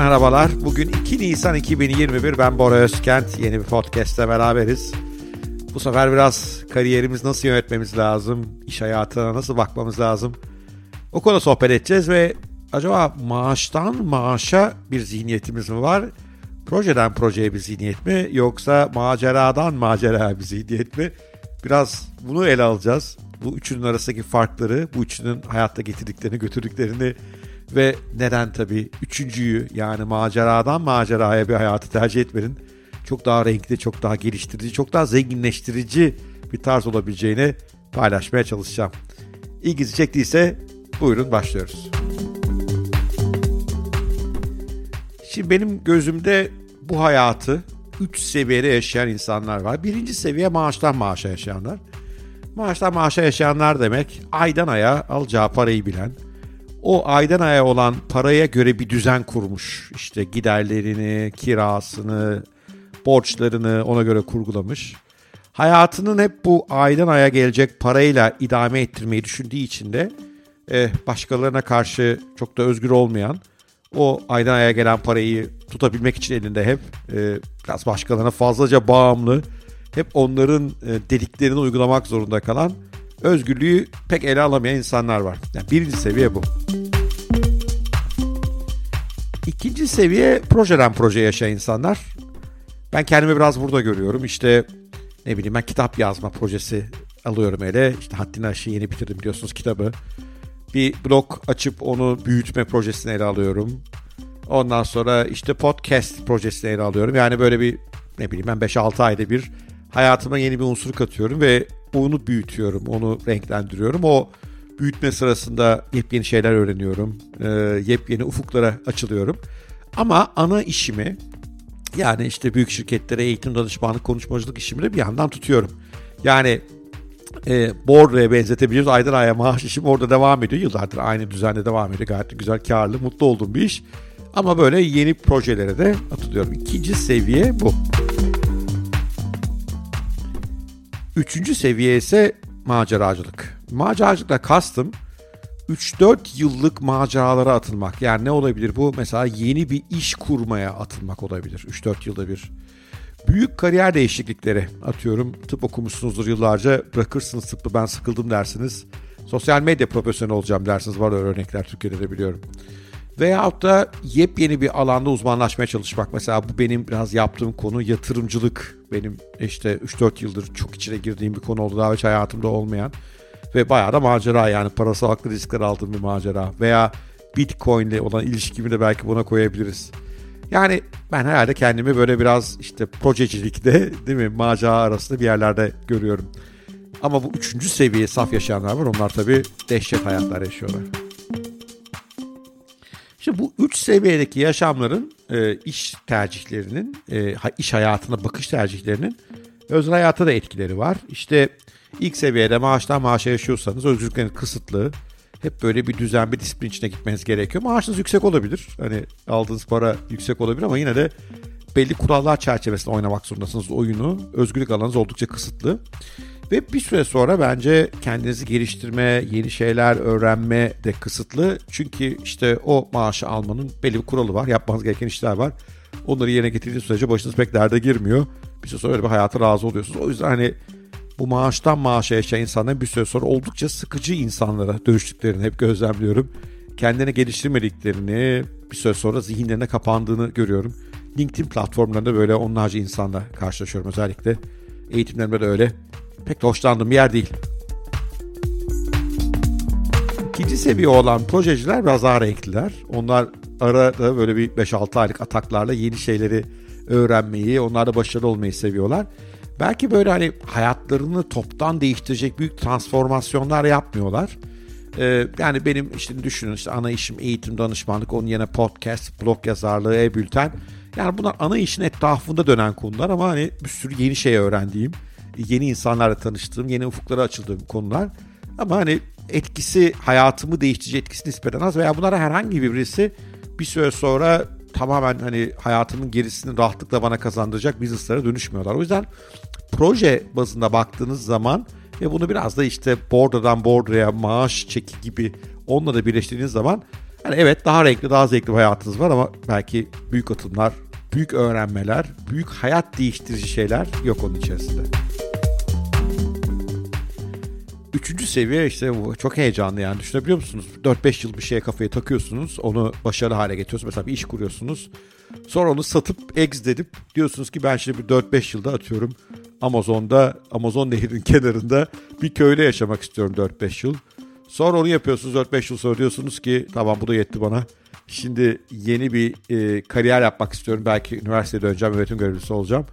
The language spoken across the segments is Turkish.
Merhabalar. Bugün 2 Nisan 2021. Ben Bora Özkent. Yeni bir podcast'te beraberiz. Bu sefer biraz kariyerimiz nasıl yönetmemiz lazım, iş hayatına nasıl bakmamız lazım. O konuda sohbet edeceğiz ve acaba maaştan maaşa bir zihniyetimiz mi var? Projeden projeye bir zihniyet mi yoksa maceradan maceraya bir zihniyet mi? Biraz bunu ele alacağız. Bu üçünün arasındaki farkları, bu üçünün hayatta getirdiklerini, götürdüklerini ve neden tabii üçüncüyü yani maceradan maceraya bir hayatı tercih etmenin çok daha renkli, çok daha geliştirici, çok daha zenginleştirici bir tarz olabileceğini paylaşmaya çalışacağım. İlginizi çektiyse buyurun başlıyoruz. Şimdi benim gözümde bu hayatı 3 seviyede yaşayan insanlar var. Birinci seviye maaştan maaşa yaşayanlar. Maaştan maaşa yaşayanlar demek aydan aya alacağı parayı bilen, o aydan aya olan paraya göre bir düzen kurmuş. İşte giderlerini, kirasını, borçlarını ona göre kurgulamış. Hayatının hep bu aydan aya gelecek parayla idame ettirmeyi düşündüğü için de eh, başkalarına karşı çok da özgür olmayan o aydan aya gelen parayı tutabilmek için elinde hep e, biraz başkalarına fazlaca bağımlı, hep onların e, dediklerini uygulamak zorunda kalan özgürlüğü pek ele alamayan insanlar var. Yani birinci seviye bu. İkinci seviye projeden proje yaşayan insanlar. Ben kendimi biraz burada görüyorum. İşte ne bileyim ben kitap yazma projesi alıyorum ele. İşte Haddini Aşı yeni bitirdim biliyorsunuz kitabı. Bir blog açıp onu büyütme projesini ele alıyorum. Ondan sonra işte podcast projesini ele alıyorum. Yani böyle bir ne bileyim ben 5-6 ayda bir hayatıma yeni bir unsur katıyorum ve onu büyütüyorum, onu renklendiriyorum. O büyütme sırasında yepyeni şeyler öğreniyorum, e, yepyeni ufuklara açılıyorum. Ama ana işimi yani işte büyük şirketlere eğitim danışmanlık konuşmacılık işimi de bir yandan tutuyorum. Yani e, Bordro'ya benzetebiliyoruz. Aydan aya maaş işim orada devam ediyor. Yıllardır aynı düzende devam ediyor. Gayet güzel, karlı, mutlu olduğum bir iş. Ama böyle yeni projelere de atılıyorum. İkinci seviye bu. Üçüncü seviye ise maceracılık. Maceracılıkla kastım 3-4 yıllık maceralara atılmak. Yani ne olabilir bu? Mesela yeni bir iş kurmaya atılmak olabilir 3-4 yılda bir. Büyük kariyer değişiklikleri atıyorum. Tıp okumuşsunuzdur yıllarca bırakırsınız tıbbı ben sıkıldım dersiniz. Sosyal medya profesyoneli olacağım dersiniz. Var öyle örnekler Türkiye'de de biliyorum. Veyahut da yepyeni bir alanda uzmanlaşmaya çalışmak. Mesela bu benim biraz yaptığım konu yatırımcılık. Benim işte 3-4 yıldır çok içine girdiğim bir konu oldu. Daha hiç hayatımda olmayan. Ve bayağı da macera yani parasal haklı riskler aldığım bir macera. Veya Bitcoin ile olan ilişkimi de belki buna koyabiliriz. Yani ben herhalde kendimi böyle biraz işte projecilikte değil mi macera arasında bir yerlerde görüyorum. Ama bu üçüncü seviye saf yaşayanlar var. Onlar tabii dehşet hayatlar yaşıyorlar. Şimdi bu üç seviyedeki yaşamların e, iş tercihlerinin, e, iş hayatına bakış tercihlerinin özel hayata da etkileri var. İşte ilk seviyede maaştan maaşa yaşıyorsanız özgürlükleriniz kısıtlı. Hep böyle bir düzen, bir disiplin içine gitmeniz gerekiyor. Maaşınız yüksek olabilir. Hani aldığınız para yüksek olabilir ama yine de belli kurallar çerçevesinde oynamak zorundasınız oyunu. Özgürlük alanınız oldukça kısıtlı. Ve bir süre sonra bence kendinizi geliştirme, yeni şeyler öğrenme de kısıtlı. Çünkü işte o maaşı almanın belli bir kuralı var. Yapmanız gereken işler var. Onları yerine getirdiğiniz sürece başınız pek derde girmiyor. Bir süre sonra öyle bir hayata razı oluyorsunuz. O yüzden hani bu maaştan maaşa yaşayan insanların bir süre sonra oldukça sıkıcı insanlara dönüştüklerini hep gözlemliyorum. Kendini geliştirmediklerini bir süre sonra zihinlerine kapandığını görüyorum. LinkedIn platformlarında böyle onlarca insanla karşılaşıyorum özellikle. Eğitimlerimde de öyle pek de hoşlandığım bir yer değil. İkinci seviye olan projeciler biraz daha renkliler. Onlar arada böyle bir 5-6 aylık ataklarla yeni şeyleri öğrenmeyi, onlar da başarılı olmayı seviyorlar. Belki böyle hani hayatlarını toptan değiştirecek büyük transformasyonlar yapmıyorlar. Ee, yani benim işte düşünün işte ana işim eğitim danışmanlık, onun yerine podcast, blog yazarlığı, e-bülten. Yani bunlar ana işin etrafında dönen konular ama hani bir sürü yeni şey öğrendiğim, yeni insanlarla tanıştığım, yeni ufuklara açıldığım konular. Ama hani etkisi hayatımı değiştirecek etkisi nispeten az veya bunlara herhangi birisi bir süre sonra tamamen hani hayatımın gerisini rahatlıkla bana kazandıracak business'lara dönüşmüyorlar. O yüzden proje bazında baktığınız zaman ve bunu biraz da işte border'dan border'a maaş çeki gibi onunla da birleştirdiğiniz zaman Yani evet daha renkli, daha zevkli bir hayatınız var ama belki büyük atımlar, büyük öğrenmeler, büyük hayat değiştirici şeyler yok onun içerisinde. Üçüncü seviye işte bu çok heyecanlı yani düşünebiliyor musunuz? 4-5 yıl bir şeye kafayı takıyorsunuz. Onu başarılı hale getiriyorsunuz. Mesela bir iş kuruyorsunuz. Sonra onu satıp exit edip diyorsunuz ki ben şimdi bir 4-5 yılda atıyorum Amazon'da, Amazon nehrinin kenarında bir köyde yaşamak istiyorum 4-5 yıl. Sonra onu yapıyorsunuz 4-5 yıl sonra diyorsunuz ki tamam bu da yetti bana. Şimdi yeni bir e, kariyer yapmak istiyorum. Belki üniversiteye döneceğim, öğretim görevlisi olacağım.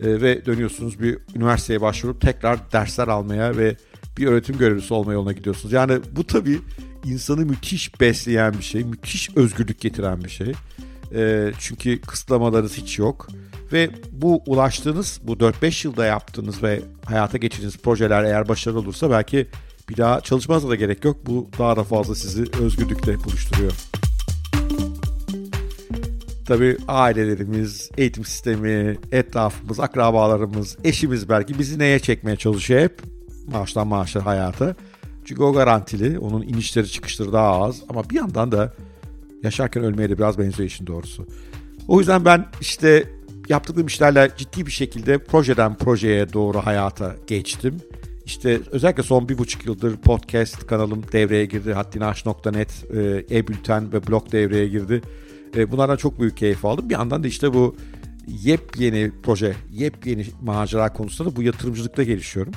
E, ve dönüyorsunuz bir üniversiteye başvurup tekrar dersler almaya ve bir öğretim görevlisi olma yoluna gidiyorsunuz. Yani bu tabii insanı müthiş besleyen bir şey, müthiş özgürlük getiren bir şey. E, çünkü kısıtlamalarınız hiç yok. Ve bu ulaştığınız, bu 4-5 yılda yaptığınız ve hayata geçirdiğiniz projeler eğer başarılı olursa belki bir daha çalışmanıza da gerek yok. Bu daha da fazla sizi özgürlükle buluşturuyor. Tabii ailelerimiz, eğitim sistemi, etrafımız, akrabalarımız, eşimiz belki bizi neye çekmeye çalışıyor hep? Maaştan maaşa hayata. Çünkü o garantili, onun inişleri çıkışları daha az ama bir yandan da yaşarken ölmeye de biraz benziyor işin doğrusu. O yüzden ben işte yaptığım işlerle ciddi bir şekilde projeden projeye doğru hayata geçtim. İşte özellikle son bir buçuk yıldır podcast kanalım devreye girdi. Haddinaş.net, e, e-bülten ve blog devreye girdi. E, bunlardan çok büyük keyif aldım. Bir yandan da işte bu yepyeni proje, yepyeni macera konusunda da bu yatırımcılıkta gelişiyorum.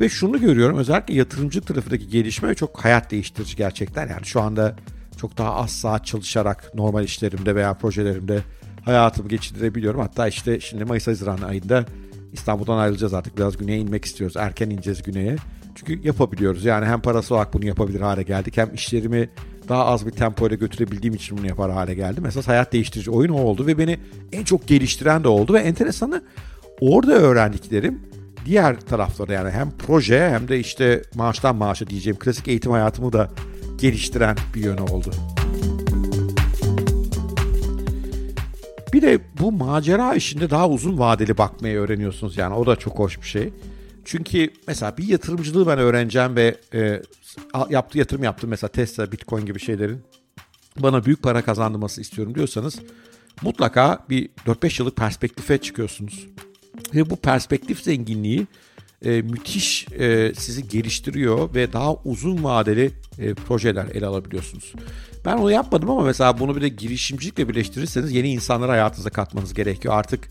Ve şunu görüyorum özellikle yatırımcı tarafındaki gelişme çok hayat değiştirici gerçekten. Yani şu anda çok daha az saat çalışarak normal işlerimde veya projelerimde hayatımı geçirebiliyorum. Hatta işte şimdi Mayıs-Haziran ayında İstanbul'dan ayrılacağız artık. Biraz güneye inmek istiyoruz. Erken ineceğiz güneye. Çünkü yapabiliyoruz. Yani hem parası olarak bunu yapabilir hale geldik. Hem işlerimi daha az bir tempo ile götürebildiğim için bunu yapar hale geldim. Esas hayat değiştirici oyun o oldu ve beni en çok geliştiren de oldu. Ve enteresanı orada öğrendiklerim diğer taraflarda yani hem proje hem de işte maaştan maaşa diyeceğim klasik eğitim hayatımı da geliştiren bir yönü oldu. Bir de bu macera işinde daha uzun vadeli bakmayı öğreniyorsunuz yani o da çok hoş bir şey. Çünkü mesela bir yatırımcılığı ben öğreneceğim ve e, yaptığı yatırım yaptım mesela Tesla, Bitcoin gibi şeylerin bana büyük para kazandırması istiyorum diyorsanız mutlaka bir 4-5 yıllık perspektife çıkıyorsunuz. Ve bu perspektif zenginliği e, müthiş e, sizi geliştiriyor ve daha uzun vadeli e, projeler ele alabiliyorsunuz. Ben onu yapmadım ama mesela bunu bir de girişimcilikle birleştirirseniz yeni insanları hayatınıza katmanız gerekiyor. Artık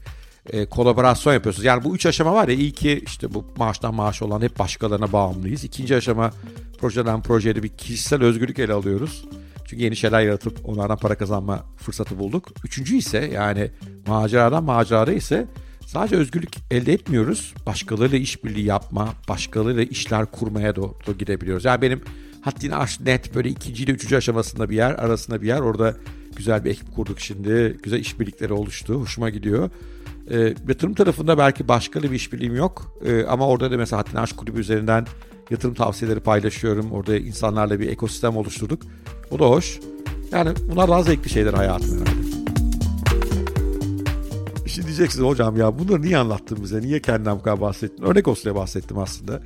e, kolaborasyon yapıyorsunuz. Yani bu üç aşama var ya iyi ki işte bu maaştan maaş olan hep başkalarına bağımlıyız. İkinci aşama projeden projeye bir kişisel özgürlük ele alıyoruz. Çünkü yeni şeyler yaratıp onlardan para kazanma fırsatı bulduk. Üçüncü ise yani maceradan macerada ise sadece özgürlük elde etmiyoruz. Başkalarıyla işbirliği yapma, başkalarıyla işler kurmaya doğru gidebiliyoruz. Yani benim Haddini aş net böyle ikinci ile üçüncü aşamasında bir yer, arasında bir yer. Orada güzel bir ekip kurduk şimdi. Güzel işbirlikleri oluştu. Hoşuma gidiyor. E, yatırım tarafında belki başka bir işbirliğim yok. E, ama orada da mesela Haddini Aşk Kulübü üzerinden yatırım tavsiyeleri paylaşıyorum. Orada insanlarla bir ekosistem oluşturduk. O da hoş. Yani bunlar daha zevkli şeyler hayatımda. Şimdi diyeceksiniz hocam ya bunları niye anlattın bize? Niye kendinden bu kadar bahsettin? Örnek olsun diye bahsettim aslında.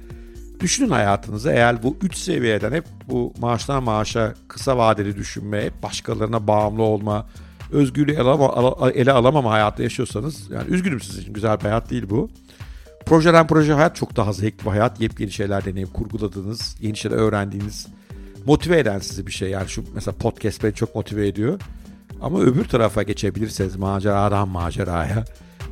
Düşünün hayatınızı eğer bu üç seviyeden hep bu maaştan maaşa kısa vadeli düşünme, hep başkalarına bağımlı olma, özgürlüğü ele, alama, ele alamama hayatı yaşıyorsanız yani üzgünüm sizin için güzel bir hayat değil bu. Projeden proje hayat çok daha zevkli bir hayat. Yepyeni şeyler deneyip kurguladığınız, yeni şeyler öğrendiğiniz, motive eden sizi bir şey. Yani şu mesela podcast beni çok motive ediyor. Ama öbür tarafa geçebilirseniz maceradan maceraya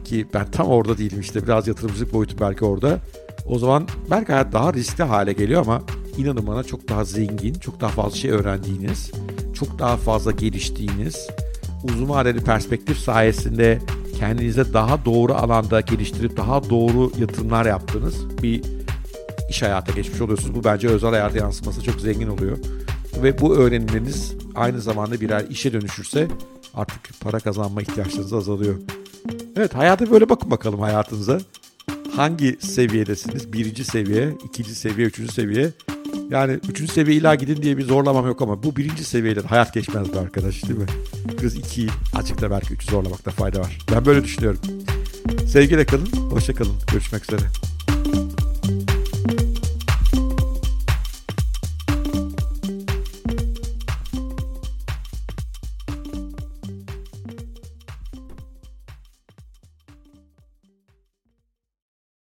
ki ben tam orada değilim işte biraz yatırımcılık boyutu belki orada. O zaman belki hayat daha riskli hale geliyor ama inanın bana çok daha zengin, çok daha fazla şey öğrendiğiniz, çok daha fazla geliştiğiniz, uzun vadeli perspektif sayesinde kendinize daha doğru alanda geliştirip daha doğru yatırımlar yaptığınız bir iş hayata geçmiş oluyorsunuz. Bu bence özel hayata yansıması çok zengin oluyor. Ve bu öğrenimleriniz aynı zamanda birer işe dönüşürse artık para kazanma ihtiyaçlarınız azalıyor. Evet hayata böyle bakın bakalım hayatınıza hangi seviyedesiniz? Birinci seviye, ikinci seviye, üçüncü seviye. Yani üçüncü seviye illa gidin diye bir zorlamam yok ama bu birinci seviyede hayat geçmez be arkadaş değil mi? Biraz iki, açıkta belki üçü zorlamakta fayda var. Ben böyle düşünüyorum. Sevgiyle kalın, hoşça kalın. Görüşmek üzere.